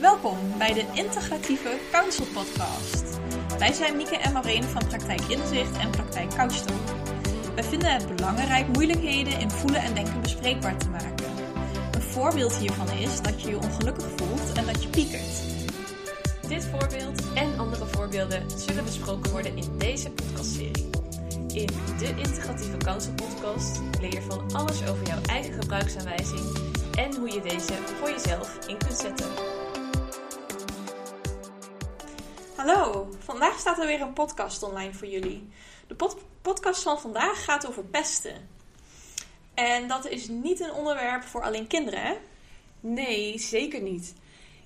Welkom bij de Integratieve Counsel Podcast. Wij zijn Mieke en Maureen van Praktijk Inzicht en Praktijk Couchtalk. Wij vinden het belangrijk moeilijkheden in voelen en denken bespreekbaar te maken. Een voorbeeld hiervan is dat je je ongelukkig voelt en dat je piekert. Dit voorbeeld en andere voorbeelden zullen besproken worden in deze podcastserie. In de Integratieve Counsel Podcast leer je van alles over jouw eigen gebruiksaanwijzing en hoe je deze voor jezelf in kunt zetten. Hallo, vandaag staat er weer een podcast online voor jullie. De pod- podcast van vandaag gaat over pesten. En dat is niet een onderwerp voor alleen kinderen, hè? Nee, zeker niet.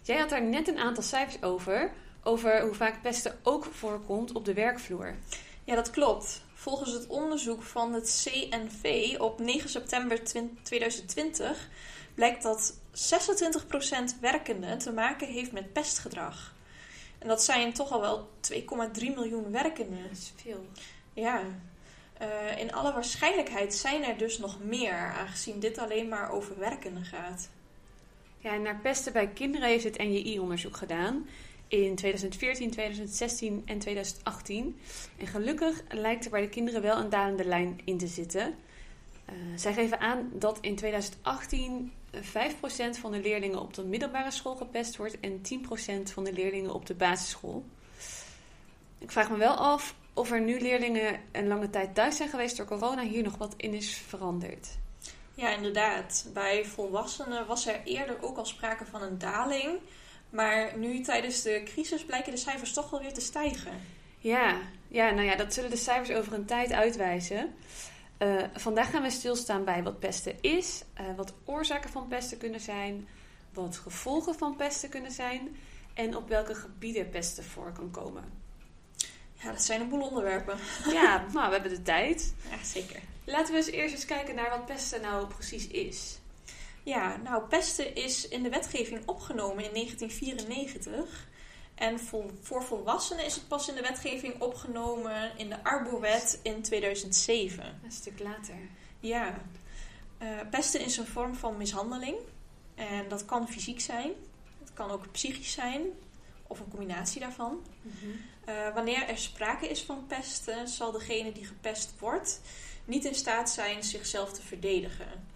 Jij had daar net een aantal cijfers over, over hoe vaak pesten ook voorkomt op de werkvloer. Ja, dat klopt. Volgens het onderzoek van het CNV op 9 september 2020 blijkt dat 26% werkenden te maken heeft met pestgedrag. En dat zijn toch al wel 2,3 miljoen werkenden. Dat is veel. Ja, eh, in alle waarschijnlijkheid zijn er dus nog meer, aangezien dit alleen maar over werkenden gaat. Ja, naar pesten bij kinderen heeft het NJI-onderzoek gedaan in 2014, 2016 en 2018. En gelukkig lijkt er bij de kinderen wel een dalende lijn in te zitten. Eh, zij geven aan dat in 2018 5% van de leerlingen op de middelbare school gepest wordt en 10% van de leerlingen op de basisschool. Ik vraag me wel af of er nu leerlingen een lange tijd thuis zijn geweest door corona hier nog wat in is veranderd. Ja, inderdaad. Bij volwassenen was er eerder ook al sprake van een daling. Maar nu tijdens de crisis blijken de cijfers toch wel weer te stijgen. Ja, ja, nou ja, dat zullen de cijfers over een tijd uitwijzen. Uh, vandaag gaan we stilstaan bij wat pesten is, uh, wat oorzaken van pesten kunnen zijn, wat gevolgen van pesten kunnen zijn en op welke gebieden pesten voor kan komen. Ja, dat zijn een boel onderwerpen. Ja, nou, we hebben de tijd. Ja, zeker. Laten we eens eerst eens kijken naar wat pesten nou precies is. Ja, nou, pesten is in de wetgeving opgenomen in 1994. En voor volwassenen is het pas in de wetgeving opgenomen in de Arbowet in 2007. Een stuk later. Ja. Uh, pesten is een vorm van mishandeling. En dat kan fysiek zijn. Het kan ook psychisch zijn. Of een combinatie daarvan. Mm -hmm. uh, wanneer er sprake is van pesten, zal degene die gepest wordt niet in staat zijn zichzelf te verdedigen.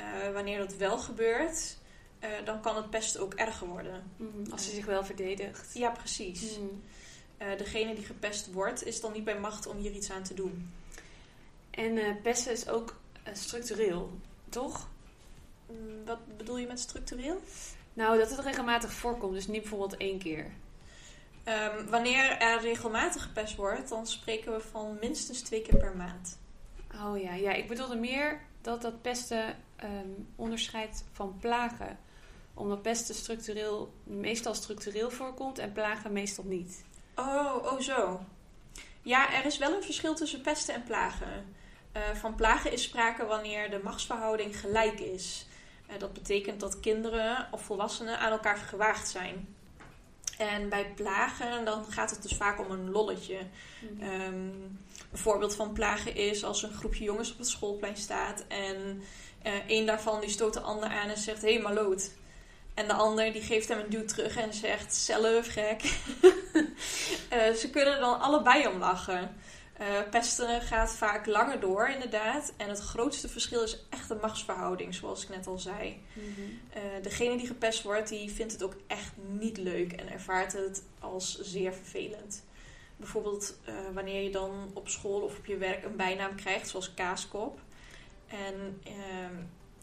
Uh, wanneer dat wel gebeurt, uh, dan kan het pesten ook erger worden. Mm, als ze zich wel verdedigt. Ja, precies. Mm. Uh, degene die gepest wordt, is dan niet bij macht om hier iets aan te doen. En pesten is ook structureel, toch? Mm, wat bedoel je met structureel? Nou, dat het regelmatig voorkomt, dus niet bijvoorbeeld één keer. Um, wanneer er regelmatig gepest wordt, dan spreken we van minstens twee keer per maand. Oh ja, ja ik bedoelde meer dat dat pesten um, onderscheidt van plagen. Omdat pesten structureel, meestal structureel voorkomt en plagen meestal niet. Oh, oh zo. Ja, er is wel een verschil tussen pesten en plagen. Uh, van plagen is sprake wanneer de machtsverhouding gelijk is. Uh, dat betekent dat kinderen of volwassenen aan elkaar gewaagd zijn. En bij plagen dan gaat het dus vaak om een lolletje. Mm -hmm. um, een voorbeeld van plagen is als een groepje jongens op het schoolplein staat en uh, een daarvan die stoot de ander aan en zegt: Hé, hey, maloot. En de ander die geeft hem een duw terug en zegt: Zelf gek. uh, ze kunnen dan allebei om lachen. Uh, pesten gaat vaak langer door, inderdaad. En het grootste verschil is echt de machtsverhouding, zoals ik net al zei. Mm -hmm. uh, degene die gepest wordt, die vindt het ook echt niet leuk en ervaart het als zeer vervelend. Bijvoorbeeld uh, wanneer je dan op school of op je werk een bijnaam krijgt, zoals kaaskop. En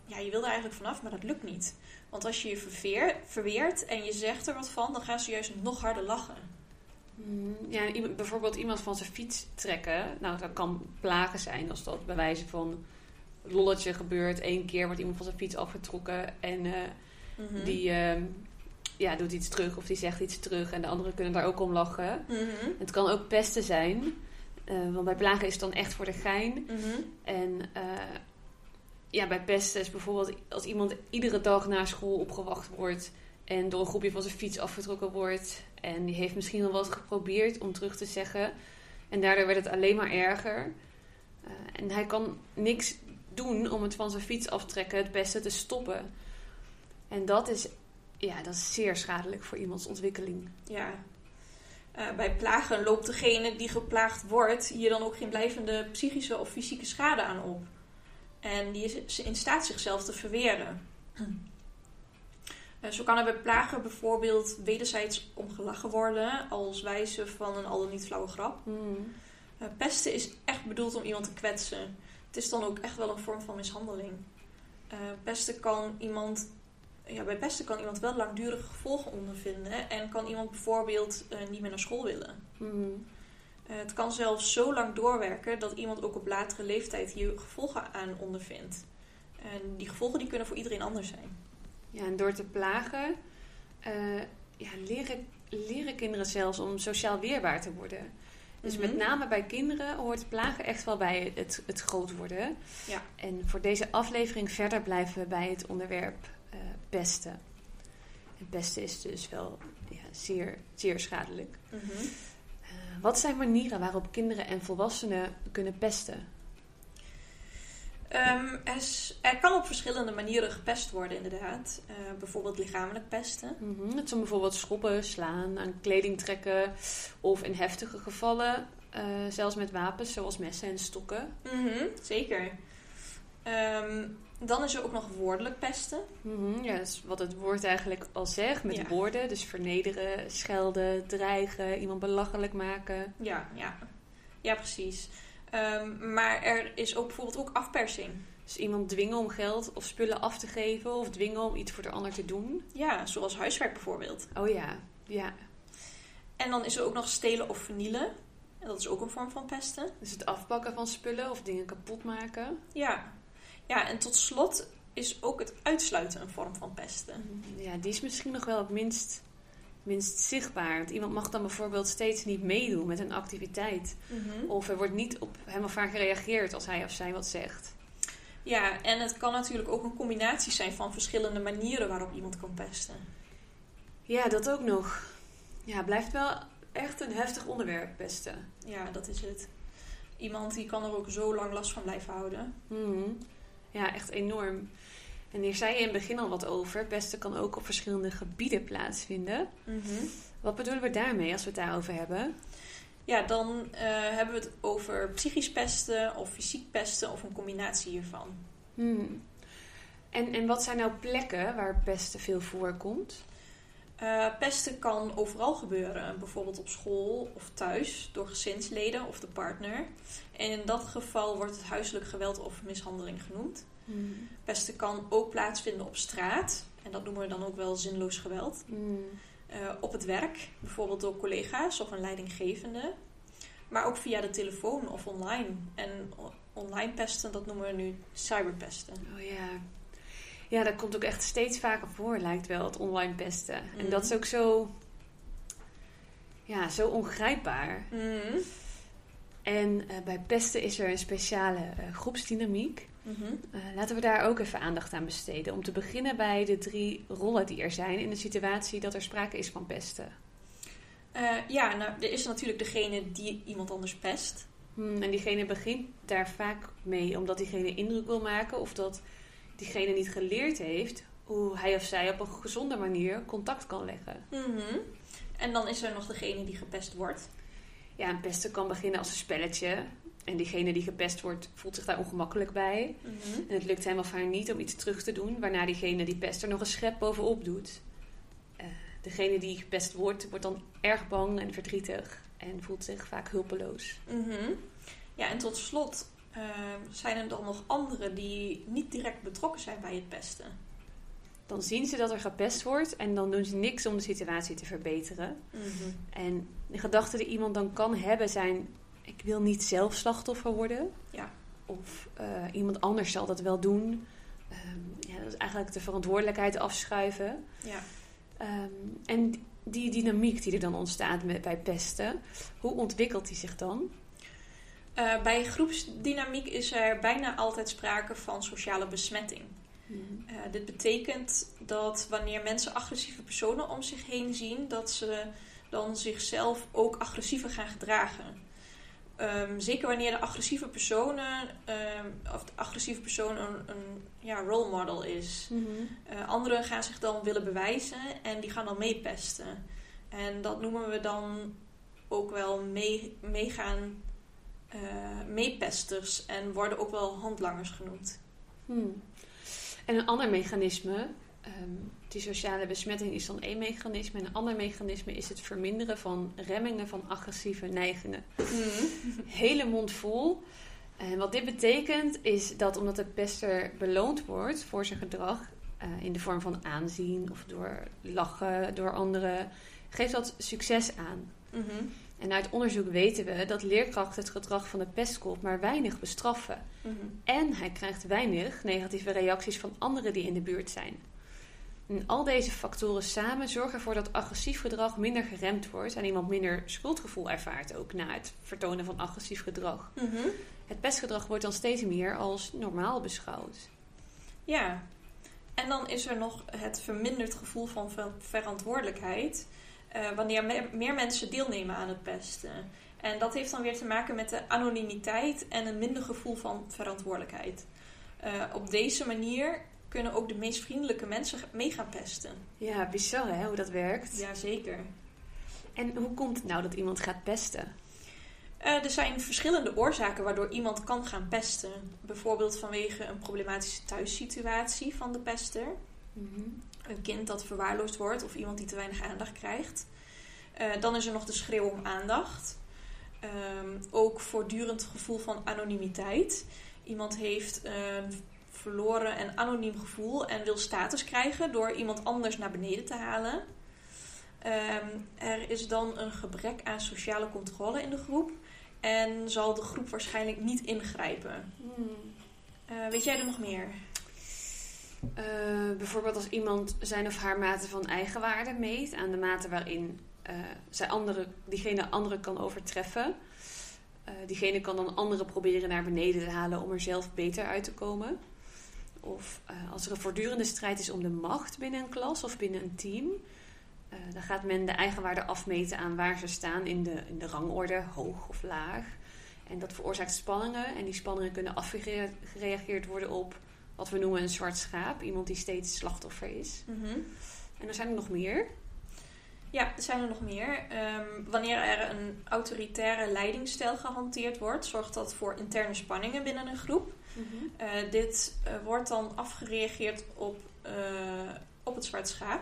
ja, je wil er eigenlijk vanaf, maar dat lukt niet. Want als je je verveer, verweert en je zegt er wat van, dan gaan ze juist nog harder lachen. Ja, bijvoorbeeld iemand van zijn fiets trekken. Nou, dat kan plagen zijn als dat bij wijze van lolletje gebeurt. Eén keer wordt iemand van zijn fiets afgetrokken en uh, mm-hmm. die uh, ja, doet iets terug of die zegt iets terug. En de anderen kunnen daar ook om lachen. Mm-hmm. Het kan ook pesten zijn. Uh, want bij plagen is het dan echt voor de gein. Mm-hmm. En ja, bij pesten is bijvoorbeeld als iemand iedere dag na school opgewacht wordt en door een groepje van zijn fiets afgetrokken wordt. En die heeft misschien al wat geprobeerd om terug te zeggen. En daardoor werd het alleen maar erger. Uh, en hij kan niks doen om het van zijn fiets aftrekken, het beste te stoppen. En dat is Ja, dat is zeer schadelijk voor iemands ontwikkeling. Ja. Eh, bij plagen loopt degene die geplaagd wordt hier dan ook geen blijvende psychische of fysieke schade aan op. En die is in staat zichzelf te verweren. Eh, zo kan er bij plagen bijvoorbeeld wederzijds omgelachen worden als wijze van een al dan niet flauwe grap. Eh, pesten is echt bedoeld om iemand te kwetsen. Het is dan ook echt wel een vorm van mishandeling. Eh, pesten kan iemand, ja, bij pesten kan iemand wel langdurige gevolgen ondervinden en kan iemand bijvoorbeeld niet meer naar school willen. Hmm. Eh, het kan zelfs zo lang doorwerken dat iemand ook op latere leeftijd hier gevolgen aan ondervindt. En die gevolgen die kunnen voor iedereen anders zijn. Ja, en door te plagen eh, ja, leren, leren kinderen zelfs om sociaal weerbaar te worden. Dus Mhm. met name bij kinderen hoort plagen echt wel bij het, het groot worden. Ja. En voor deze aflevering verder blijven we bij het onderwerp eh, pesten. En pesten is dus wel ja, zeer, zeer schadelijk. Mhm. Eh, wat zijn manieren waarop kinderen en volwassenen kunnen pesten? Ehm, er, is- er kan op verschillende manieren gepest worden, inderdaad. Eh, bijvoorbeeld lichamelijk pesten. Mhm, Het zijn bijvoorbeeld schoppen, slaan, aan kleding trekken of in heftige gevallen eh, zelfs met wapens zoals messen en stokken. Mhm, zeker. Ehm, dan is er ook nog woordelijk pesten. Mhm, ja, dat is wat het woord eigenlijk al zegt met Ja. woorden. Dus vernederen, schelden, dreigen, iemand belachelijk maken. Ja, ja. ja precies. Ehm, maar er is ook bijvoorbeeld ook afpersing. Dus iemand dwingen om geld of spullen af te geven of dwingen om iets voor de ander te doen. Ja, zoals huiswerk bijvoorbeeld. Oh ja, ja. En dan is er ook nog stelen of vernielen. En dat is ook een vorm van pesten. Dus het afpakken van spullen of dingen kapot maken. Ja. Ja, en tot slot is ook het uitsluiten een vorm van pesten. Ja, die is misschien nog wel het minst, minst zichtbaar. Want iemand mag dan bijvoorbeeld steeds niet meedoen met een activiteit. Of er wordt niet op hem of haar gereageerd als hij of zij wat zegt. Ja, en het kan natuurlijk ook een combinatie zijn van verschillende manieren waarop iemand kan pesten. Ja, dat ook nog. Ja, blijft wel echt een heftig onderwerp, pesten. Ja, dat is het. Iemand die kan er ook zo lang last van blijven houden. Mhm. Ja, echt enorm. En hier zei je in het begin al wat over. Pesten kan ook op verschillende gebieden plaatsvinden. Wat bedoelen we daarmee als we het daarover hebben? Ja, dan eh, hebben we het over psychisch pesten of fysiek pesten of een combinatie hiervan. Hmm. En, en wat zijn nou plekken waar pesten veel voorkomt? Eh, pesten kan overal gebeuren, bijvoorbeeld op school of thuis, door gezinsleden of de partner. En in dat geval wordt het huiselijk geweld of mishandeling genoemd. Hmm. Pesten kan ook plaatsvinden op straat, en dat noemen we dan ook wel zinloos geweld. Hmm. Eh, op het werk, bijvoorbeeld door collega's of een leidinggevende. Maar ook via de telefoon of online. En online pesten, dat noemen we nu cyberpesten. Oh ja. Ja, dat komt ook echt steeds vaker voor, lijkt wel, het online pesten. En Mhm. dat is ook zo... Ja, zo ongrijpbaar. Mhm. En eh, bij pesten is er een speciale eh, groepsdynamiek. Mhm. Eh, laten we daar ook even aandacht aan besteden. Om te beginnen bij de drie rollen die er zijn in de situatie dat er sprake is van pesten. Ja, nou, er is natuurlijk degene die iemand anders pest. Hmm, en diegene begint daar vaak mee omdat diegene indruk wil maken of dat diegene niet geleerd heeft hoe hij of zij op een gezonde manier contact kan leggen. Mhm. En dan is er nog degene die gepest wordt. Ja, een pesten kan beginnen als een spelletje. En diegene die gepest wordt voelt zich daar ongemakkelijk bij. Mhm. En het lukt hem of haar niet om iets terug te doen, waarna diegene die pest er nog een schep bovenop doet. Eh, degene die gepest wordt, wordt dan erg bang en verdrietig en voelt zich vaak hulpeloos. Mhm. Ja, en tot slot eh, zijn er dan nog anderen die niet direct betrokken zijn bij het pesten. Dan zien ze dat er gepest wordt en dan doen ze niks om de situatie te verbeteren. Mhm. En de gedachten die iemand dan kan hebben zijn: ik wil niet zelf slachtoffer worden. Ja. Of eh, iemand anders zal dat wel doen. Ehm, ja, dat is eigenlijk de verantwoordelijkheid afschuiven. Ja. Ehm, en die dynamiek die er dan ontstaat met, bij pesten, hoe ontwikkelt die zich dan? Eh, bij groepsdynamiek is er bijna altijd sprake van sociale besmetting. Eh, dit betekent dat wanneer mensen agressieve personen om zich heen zien, dat ze dan zichzelf ook agressiever gaan gedragen. Ehm, zeker wanneer de agressieve personen, ehm, of de agressieve persoon een, een ja, role model is. Eh, anderen gaan zich dan willen bewijzen en die gaan dan meepesten. En dat noemen we dan ook wel mee, meegaan, eh, meepesters en worden ook wel handlangers genoemd. Hmm. En een ander mechanisme, um, die sociale besmetting is dan één mechanisme. En een ander mechanisme is het verminderen van remmingen van agressieve neigingen. Hmm. Hele mond vol. En wat dit betekent is dat omdat de pester beloond wordt voor zijn gedrag, uh, in de vorm van aanzien of door lachen door anderen, geeft dat succes aan. Mm En uit onderzoek weten we dat leerkrachten het gedrag van de pestkop maar weinig bestraffen. Mhm. En hij krijgt weinig negatieve reacties van anderen die in de buurt zijn. En al deze factoren samen zorgen ervoor dat agressief gedrag minder geremd wordt en iemand minder schuldgevoel ervaart ook na het vertonen van agressief gedrag. Mhm. Het pestgedrag wordt dan steeds meer als normaal beschouwd. Ja, en dan is er nog het verminderd gevoel van verantwoordelijkheid uh, wanneer meer mensen deelnemen aan het pesten. En dat heeft dan weer te maken met de anonimiteit en een minder gevoel van verantwoordelijkheid. Uh, op deze manier kunnen ook de meest vriendelijke mensen mee gaan pesten. Ja, bizar hè, hoe dat werkt. Jazeker. En hoe komt het nou dat iemand gaat pesten? Uh, er zijn verschillende oorzaken waardoor iemand kan gaan pesten. Bijvoorbeeld vanwege een problematische thuissituatie van de pester. Mm Een kind dat verwaarloosd wordt of iemand die te weinig aandacht krijgt. Uh, dan is er nog de schreeuw om aandacht. Um, ook voortdurend gevoel van anonimiteit. Iemand heeft een verloren en anoniem gevoel en wil status krijgen door iemand anders naar beneden te halen. Um, er is dan een gebrek aan sociale controle in de groep en zal de groep waarschijnlijk niet ingrijpen. Hmm. Uh, weet jij er nog meer? Uh, bijvoorbeeld als iemand zijn of haar mate van eigenwaarde meet aan de mate waarin uh, zij andere, diegene anderen kan overtreffen. diegene kan dan anderen proberen naar beneden te halen om er zelf beter uit te komen. Of als er een voortdurende strijd is om de macht binnen een klas of binnen een team, dan gaat men de eigenwaarde afmeten aan waar ze staan in de, in de rangorde, hoog of laag. En dat veroorzaakt spanningen. En die spanningen kunnen afgereageerd worden op wat we noemen een zwart schaap. Iemand die steeds slachtoffer is. Mhm. En er zijn er nog meer. Ja, er zijn er nog meer. Um, wanneer er een autoritaire leidingstijl gehanteerd wordt, zorgt dat voor interne spanningen binnen een groep. Mhm. uh, dit uh, wordt dan afgereageerd op, uh, op het zwart schaap.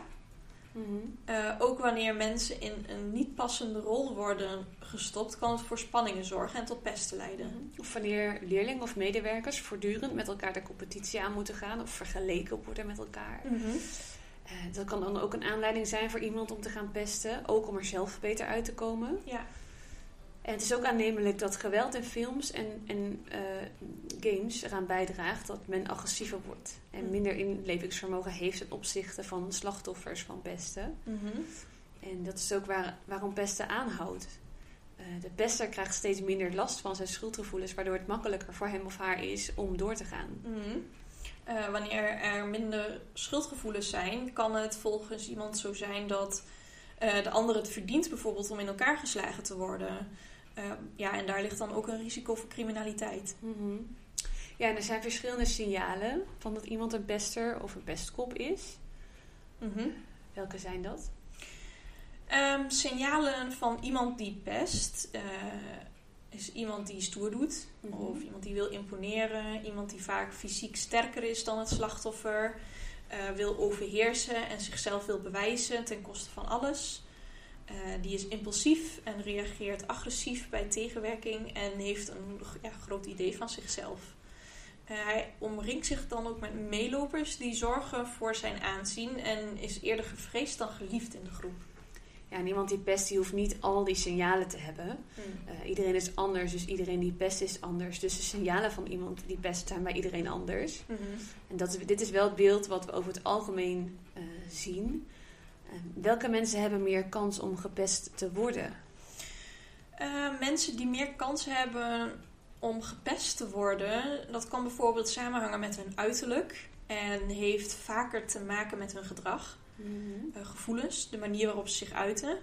Uh, ook wanneer mensen in een niet passende rol worden gestopt, kan het voor spanningen zorgen en tot pesten leiden. Mhm. Of wanneer leerlingen of medewerkers voortdurend met elkaar de competitie aan moeten gaan of vergeleken worden met elkaar. Mm -hmm. uh, dat kan dan ook een aanleiding zijn voor iemand om te gaan pesten, ook om er zelf beter uit te komen. Ja. En het is ook aannemelijk dat geweld in films en, en uh, games eraan bijdraagt dat men agressiever wordt. En mm. minder inlevingsvermogen heeft ten opzichte van slachtoffers van pesten. Mm-hmm. En dat is ook waar, waarom pesten aanhoudt. Uh, de pester krijgt steeds minder last van zijn schuldgevoelens, waardoor het makkelijker voor hem of haar is om door te gaan. Mm-hmm. Uh, wanneer er minder schuldgevoelens zijn, kan het volgens iemand zo zijn dat de ander het verdient, bijvoorbeeld om in elkaar geslagen te worden. Ehm, ja, en daar ligt dan ook een risico voor criminaliteit. Mhm. Ja, en er zijn verschillende signalen van dat iemand een pester of een pestkop is. Mhm. Welke zijn dat? Um, signalen van iemand die pest uh, is iemand die stoer doet, mhm. of iemand die wil imponeren, iemand die vaak fysiek sterker is dan het slachtoffer, uh, wil overheersen en zichzelf wil bewijzen ten koste van alles. Uh, die is impulsief en reageert agressief bij tegenwerking en heeft een ja, groot idee van zichzelf. Uh, hij omringt zich dan ook met meelopers die zorgen voor zijn aanzien en is eerder gevreesd dan geliefd in de groep. Ja, en iemand die pest, die hoeft niet al die signalen te hebben. Mm. Uh, iedereen is anders, dus iedereen die pest is anders. Dus de signalen van iemand die pest zijn bij iedereen anders. Mm -hmm. En dat is, dit is wel het beeld wat we over het algemeen zien. Welke mensen hebben meer kans om gepest te worden? Uh, mensen die meer kans hebben om gepest te worden, dat kan bijvoorbeeld samenhangen met hun uiterlijk en heeft vaker te maken met hun gedrag, mm gevoelens, de manier waarop ze zich uiten.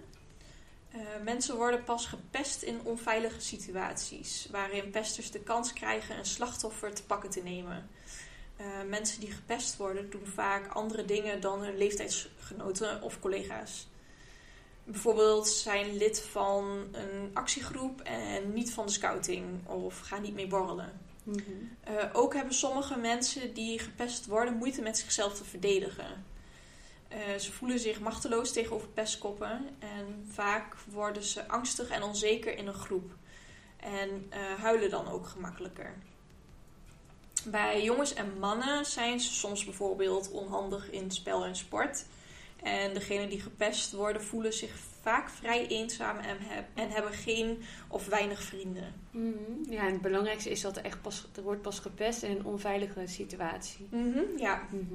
Eh, mensen worden pas gepest in onveilige situaties, waarin pesters de kans krijgen een slachtoffer te pakken te nemen. Eh, mensen die gepest worden doen vaak andere dingen dan hun leeftijdsgenoten of collega's. Bijvoorbeeld zijn lid van een actiegroep en niet van de scouting of gaan niet mee borrelen. Mhm. Eh, ook hebben sommige mensen die gepest worden moeite met zichzelf te verdedigen. Eh, ze voelen zich machteloos tegenover pestkoppen en vaak worden ze angstig en onzeker in een groep en huilen dan ook gemakkelijker. Bij jongens en mannen zijn ze soms bijvoorbeeld onhandig in spel en sport. En degenen die gepest worden voelen zich vaak vrij eenzaam en, heb- en hebben geen of weinig vrienden. Mhm. Ja, en het belangrijkste is dat er echt pas, er wordt pas gepest in een onveilige situatie. Ja, Mhm.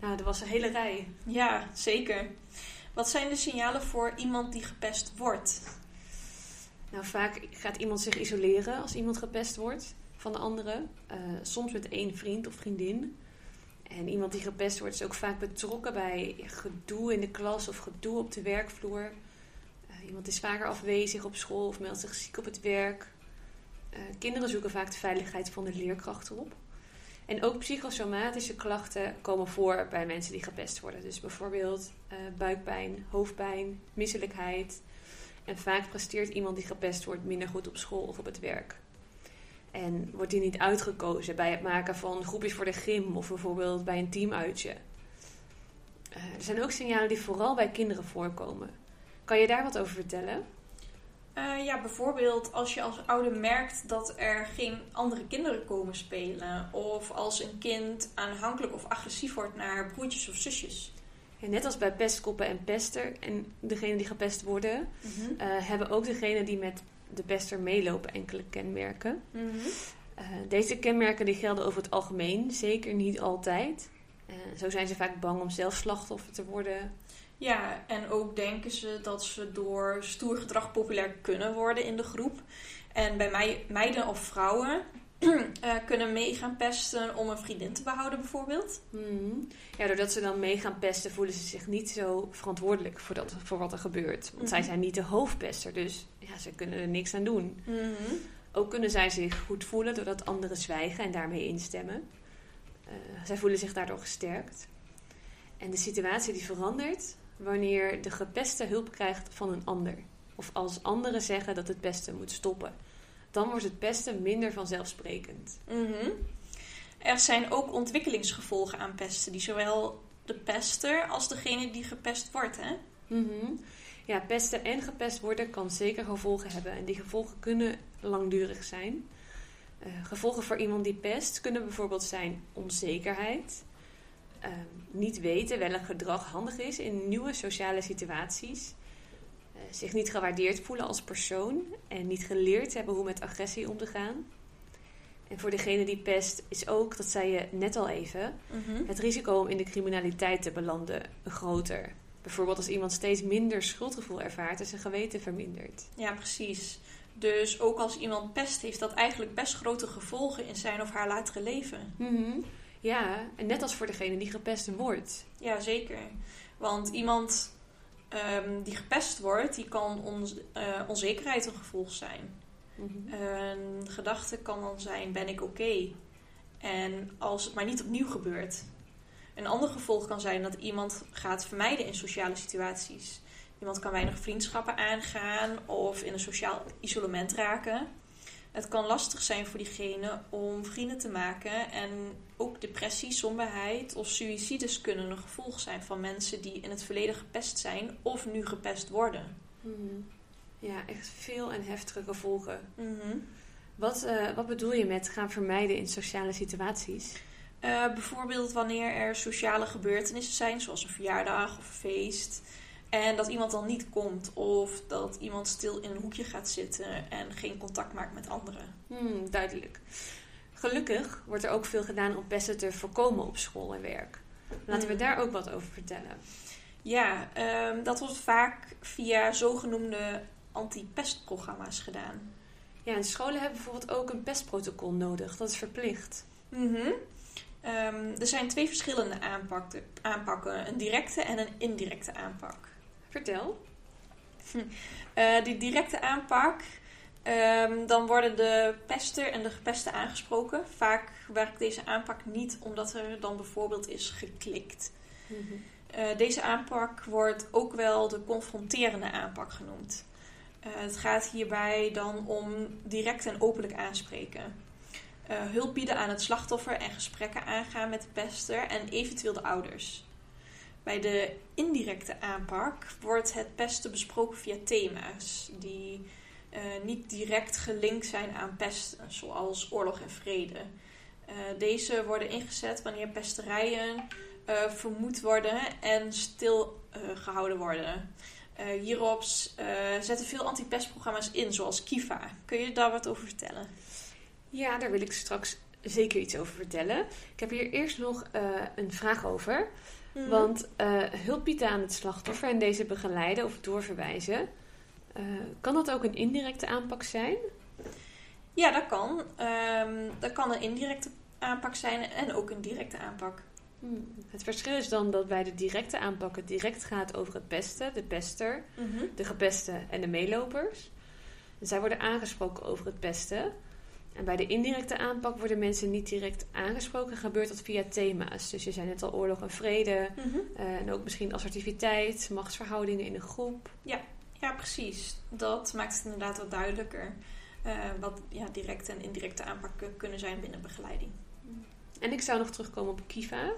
Nou, er was een hele rij. Ja, zeker. Wat zijn de signalen voor iemand die gepest wordt? Nou, vaak gaat iemand zich isoleren als iemand gepest wordt van de anderen. Eh, soms met één vriend of vriendin. En iemand die gepest wordt is ook vaak betrokken bij gedoe in de klas of gedoe op de werkvloer. Eh, iemand is vaker afwezig op school of meldt zich ziek op het werk. Eh, kinderen zoeken vaak de veiligheid van de leerkrachten op. En ook psychosomatische klachten komen voor bij mensen die gepest worden. Dus bijvoorbeeld buikpijn, hoofdpijn, misselijkheid. En vaak presteert iemand die gepest wordt minder goed op school of op het werk. En wordt die niet uitgekozen bij het maken van groepjes voor de gym of bijvoorbeeld bij een teamuitje. Eh, er zijn ook signalen die vooral bij kinderen voorkomen. Kan je daar wat over vertellen? Eh, ja, bijvoorbeeld als je als ouder merkt dat er geen andere kinderen komen spelen. Of als een kind aanhankelijk of agressief wordt naar broertjes of zusjes. Ja, net als bij pestkoppen en pester en degenen die gepest worden, eh, hebben ook degenen die met de pester meelopen enkele kenmerken. Mhm. Eh, deze kenmerken die gelden over het algemeen, zeker niet altijd. Eh, zo zijn ze vaak bang om zelf slachtoffer te worden. Ja, en ook denken ze dat ze door stoer gedrag populair kunnen worden in de groep. En bij mij, meiden of vrouwen eh, kunnen mee gaan pesten om een vriendin te behouden bijvoorbeeld. Hmm. Ja, doordat ze dan mee gaan pesten, voelen ze zich niet zo verantwoordelijk voor, dat, voor wat er gebeurt. Want zij Mhm. zijn niet de hoofdpester, dus ja, ze kunnen er niks aan doen. Ook kunnen zij zich goed voelen doordat anderen zwijgen en daarmee instemmen. Eh, zij voelen zich daardoor gesterkt. En de situatie die verandert wanneer de gepeste hulp krijgt van een ander. Of als anderen zeggen dat het pesten moet stoppen. Dan wordt het pesten minder vanzelfsprekend. Mhm. Er zijn ook ontwikkelingsgevolgen aan pesten, die zowel de pester als degene die gepest wordt. Hè? Mhm. Ja, pesten en gepest worden kan zeker gevolgen hebben. En die gevolgen kunnen langdurig zijn. Eh, gevolgen voor iemand die pest kunnen bijvoorbeeld zijn onzekerheid. ehm, niet weten welk gedrag handig is in nieuwe sociale situaties. Zich niet gewaardeerd voelen als persoon. En niet geleerd hebben hoe met agressie om te gaan. En voor degene die pest is ook, dat zei je net al even, het risico om in de criminaliteit te belanden groter. Bijvoorbeeld als iemand steeds minder schuldgevoel ervaart en zijn geweten vermindert. Ja, precies. Dus ook als iemand pest, heeft dat eigenlijk best grote gevolgen in zijn of haar latere leven. Ja, en net als voor degene die gepest wordt. Ja, zeker. Want iemand ehm, die gepest wordt, die kan ons, eh, onzekerheid een gevolg zijn. Een gedachte kan dan zijn, ben ik oké? En als het maar niet opnieuw gebeurt. Een ander gevolg kan zijn dat iemand gaat vermijden in sociale situaties. Iemand kan weinig vriendschappen aangaan of in een sociaal isolement raken. Het kan lastig zijn voor diegene om vrienden te maken. En ook depressie, somberheid of suïcides kunnen een gevolg zijn van mensen die in het verleden gepest zijn of nu gepest worden. Mhm. Ja, echt veel en heftige gevolgen. Wat, eh, wat bedoel je met gaan vermijden in sociale situaties? Eh, bijvoorbeeld wanneer er sociale gebeurtenissen zijn, zoals een verjaardag of een feest. En dat iemand dan niet komt. Of dat iemand stil in een hoekje gaat zitten en geen contact maakt met anderen. Hmm, duidelijk. Gelukkig wordt er ook veel gedaan om pesten te voorkomen op school en werk. Laten we Mhm. daar ook wat over vertellen. Ja, ehm, dat wordt vaak via zogenoemde anti-pestprogramma's gedaan. Ja, en scholen hebben bijvoorbeeld ook een pestprotocol nodig. Dat is verplicht. Mhm. Ehm, er zijn twee verschillende aanpakken, aanpakken: een directe en een indirecte aanpak. Vertel. Uh, die directe aanpak, um, dan worden de pester en de gepeste aangesproken. Vaak werkt deze aanpak niet omdat er dan bijvoorbeeld is geklikt. Mm deze aanpak wordt ook wel de confronterende aanpak genoemd. Uh, het gaat hierbij dan om direct en openlijk aanspreken. Uh, hulp bieden aan het slachtoffer en gesprekken aangaan met de pester en eventueel de ouders. Bij de indirecte aanpak wordt het pesten besproken via thema's die uh, niet direct gelinkt zijn aan pesten, zoals oorlog en vrede. Uh, deze worden ingezet wanneer pesterijen uh, vermoed worden en stilgehouden worden. hierop zetten veel antipestprogramma's in, zoals Kiva. Kun je daar wat over vertellen? Ja, daar wil ik straks zeker iets over vertellen. Ik heb hier eerst nog een vraag over. Mhm. Want uh, hulp bieden aan het slachtoffer en deze begeleiden of doorverwijzen, uh, kan dat ook een indirecte aanpak zijn? Ja, dat kan. Um, dat kan een indirecte aanpak zijn en ook een directe aanpak. Hmm. Het verschil is dan dat bij de directe aanpak het direct gaat over het pesten, de pester, mhm. de gepeste en de meelopers. zij worden aangesproken over het pesten. En bij de indirecte aanpak worden mensen niet direct aangesproken. Gebeurt dat via thema's. Dus je zei net al oorlog en vrede. Mhm. Eh, en ook misschien assertiviteit, machtsverhoudingen in een groep. Ja, ja precies. Dat maakt het inderdaad wat duidelijker. Uh, wat ja, directe en indirecte aanpakken kunnen zijn binnen begeleiding. En ik zou nog terugkomen op Kiva.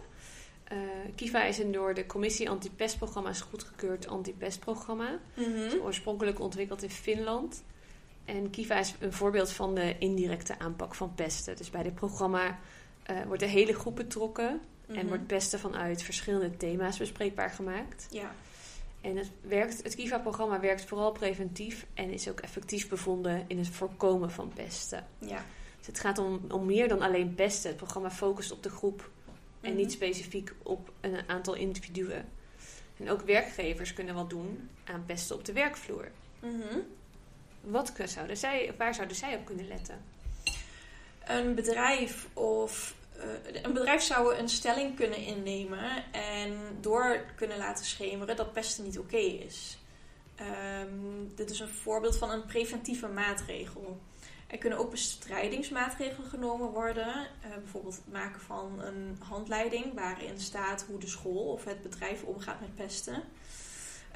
Uh, Kiva is een door de commissie antipestprogramma's goedgekeurd antipestprogramma. Mm oorspronkelijk ontwikkeld in Finland. En Kiva is een voorbeeld van de indirecte aanpak van pesten. Dus bij dit programma uh, wordt de hele groep betrokken en mhm. wordt pesten vanuit verschillende thema's bespreekbaar gemaakt. Ja. En het, werkt, het Kiva-programma werkt vooral preventief en is ook effectief bevonden in het voorkomen van pesten. Ja. Dus het gaat om, om meer dan alleen pesten. Het programma focust op de groep en niet mhm. specifiek op een aantal individuen. En ook werkgevers kunnen wat doen aan pesten op de werkvloer. Mm wat zouden zij, waar zouden zij op kunnen letten? Een bedrijf of een bedrijf zou een stelling kunnen innemen en door kunnen laten schemeren dat pesten niet oké is. Um, dit is een voorbeeld van een preventieve maatregel. Er kunnen ook bestrijdingsmaatregelen genomen worden. Uh, bijvoorbeeld het maken van een handleiding waarin staat hoe de school of het bedrijf omgaat met pesten.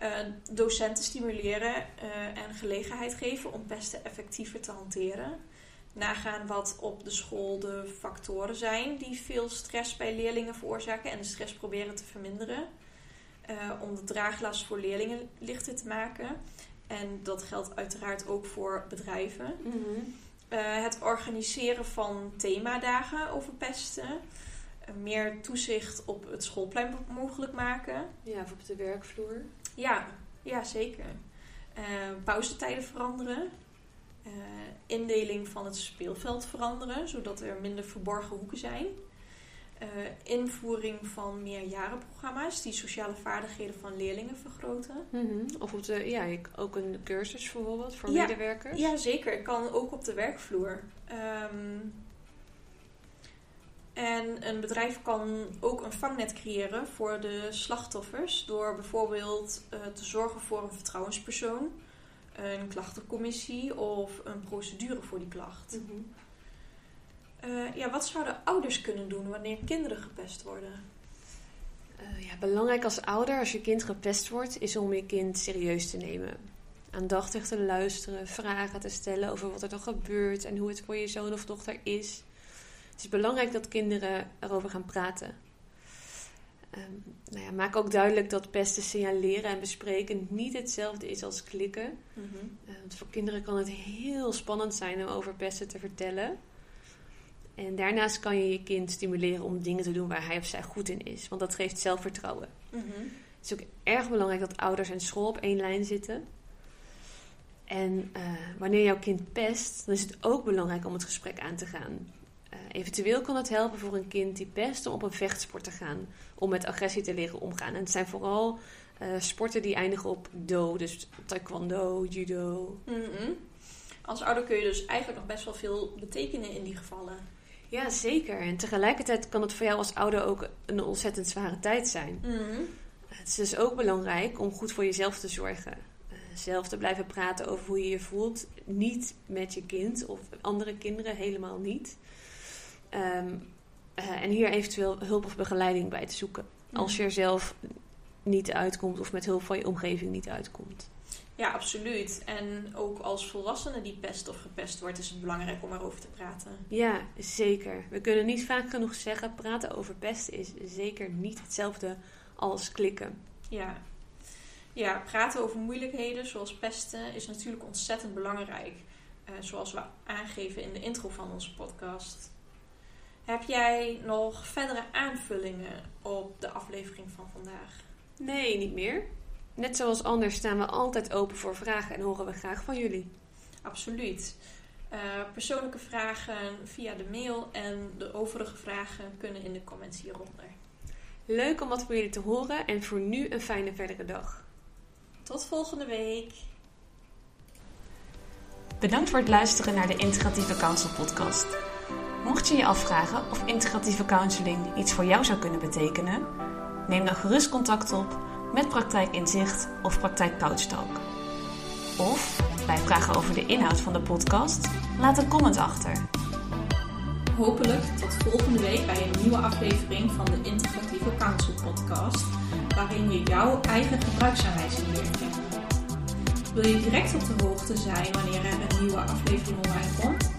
Uh, docenten stimuleren en gelegenheid geven om pesten effectiever te hanteren. Nagaan wat op de school de factoren zijn die veel stress bij leerlingen veroorzaken en de stress proberen te verminderen. Uh, om de draaglast voor leerlingen lichter te maken. En dat geldt uiteraard ook voor bedrijven. Mm -hmm. het organiseren van themadagen over pesten. meer toezicht op het schoolplein mogelijk maken. Ja, of op de werkvloer. Ja, ja zeker. Pauzetijden veranderen. Uh, indeling van het speelveld veranderen, zodat er minder verborgen hoeken zijn. Uh, invoering van meerjarenprogramma's die sociale vaardigheden van leerlingen vergroten. Mm -hmm. Of op de, ja, ook een cursus bijvoorbeeld voor ja, medewerkers? Ja, zeker. Kan ook op de werkvloer. Um, en een bedrijf kan ook een vangnet creëren voor de slachtoffers door bijvoorbeeld uh, te zorgen voor een vertrouwenspersoon, een klachtencommissie of een procedure voor die klacht. Mm -hmm. uh, ja, wat zouden ouders kunnen doen wanneer kinderen gepest worden? Uh, ja, belangrijk als ouder, als je kind gepest wordt, is om je kind serieus te nemen. Aandachtig te luisteren, vragen te stellen over wat er dan gebeurt en hoe het voor je zoon of dochter is. Het is belangrijk dat kinderen erover gaan praten. Um, nou ja, maak ook duidelijk dat pesten signaleren en bespreken niet hetzelfde is als klikken. Mm want voor kinderen kan het heel spannend zijn om over pesten te vertellen. En daarnaast kan je je kind stimuleren om dingen te doen waar hij of zij goed in is. Want dat geeft zelfvertrouwen. Mhm. Het is ook erg belangrijk dat ouders en school op één lijn zitten. En uh, wanneer jouw kind pest, dan is het ook belangrijk om het gesprek aan te gaan. Eventueel kan het helpen voor een kind die pest om op een vechtsport te gaan. Om met agressie te leren omgaan. En het zijn vooral uh, sporten die eindigen op do. Dus taekwondo, judo. Mm -hmm. Als ouder kun je dus eigenlijk nog best wel veel betekenen in die gevallen. Ja, zeker. En tegelijkertijd kan het voor jou als ouder ook een ontzettend zware tijd zijn. Mm -hmm. Het is dus ook belangrijk om goed voor jezelf te zorgen. Uh, zelf te blijven praten over hoe je je voelt. Niet met je kind of andere kinderen, helemaal niet. Ehm, eh, en hier eventueel hulp of begeleiding bij te zoeken. Als je er zelf niet uitkomt of met hulp van je omgeving niet uitkomt. Ja, absoluut. En ook als volwassene die pest of gepest wordt, is het belangrijk om erover te praten. Ja, zeker. We kunnen niet vaak genoeg zeggen: praten over pesten is zeker niet hetzelfde als klikken. Ja. Ja, praten over moeilijkheden zoals pesten is natuurlijk ontzettend belangrijk. Uh, zoals we aangeven in de intro van onze podcast. Heb jij nog verdere aanvullingen op de aflevering van vandaag? Nee, niet meer. Net zoals anders staan we altijd open voor vragen en horen we graag van jullie. Absoluut. Uh, persoonlijke vragen via de mail en de overige vragen kunnen in de comments hieronder. Leuk om wat van jullie te horen en voor nu een fijne verdere dag. Tot volgende week. Bedankt voor het luisteren naar de Integratieve Counsel podcast. Mocht je je afvragen of integratieve counseling iets voor jou zou kunnen betekenen, neem dan gerust contact op met Praktijk Inzicht of Praktijk Couchtalk. Of bij vragen over de inhoud van de podcast, laat een comment achter. Hopelijk tot volgende week bij een nieuwe aflevering van de Integratieve Counsel podcast, waarin je jouw eigen gebruiksaanwijzing leert kennen. Wil je direct op de hoogte zijn wanneer er een nieuwe aflevering online komt?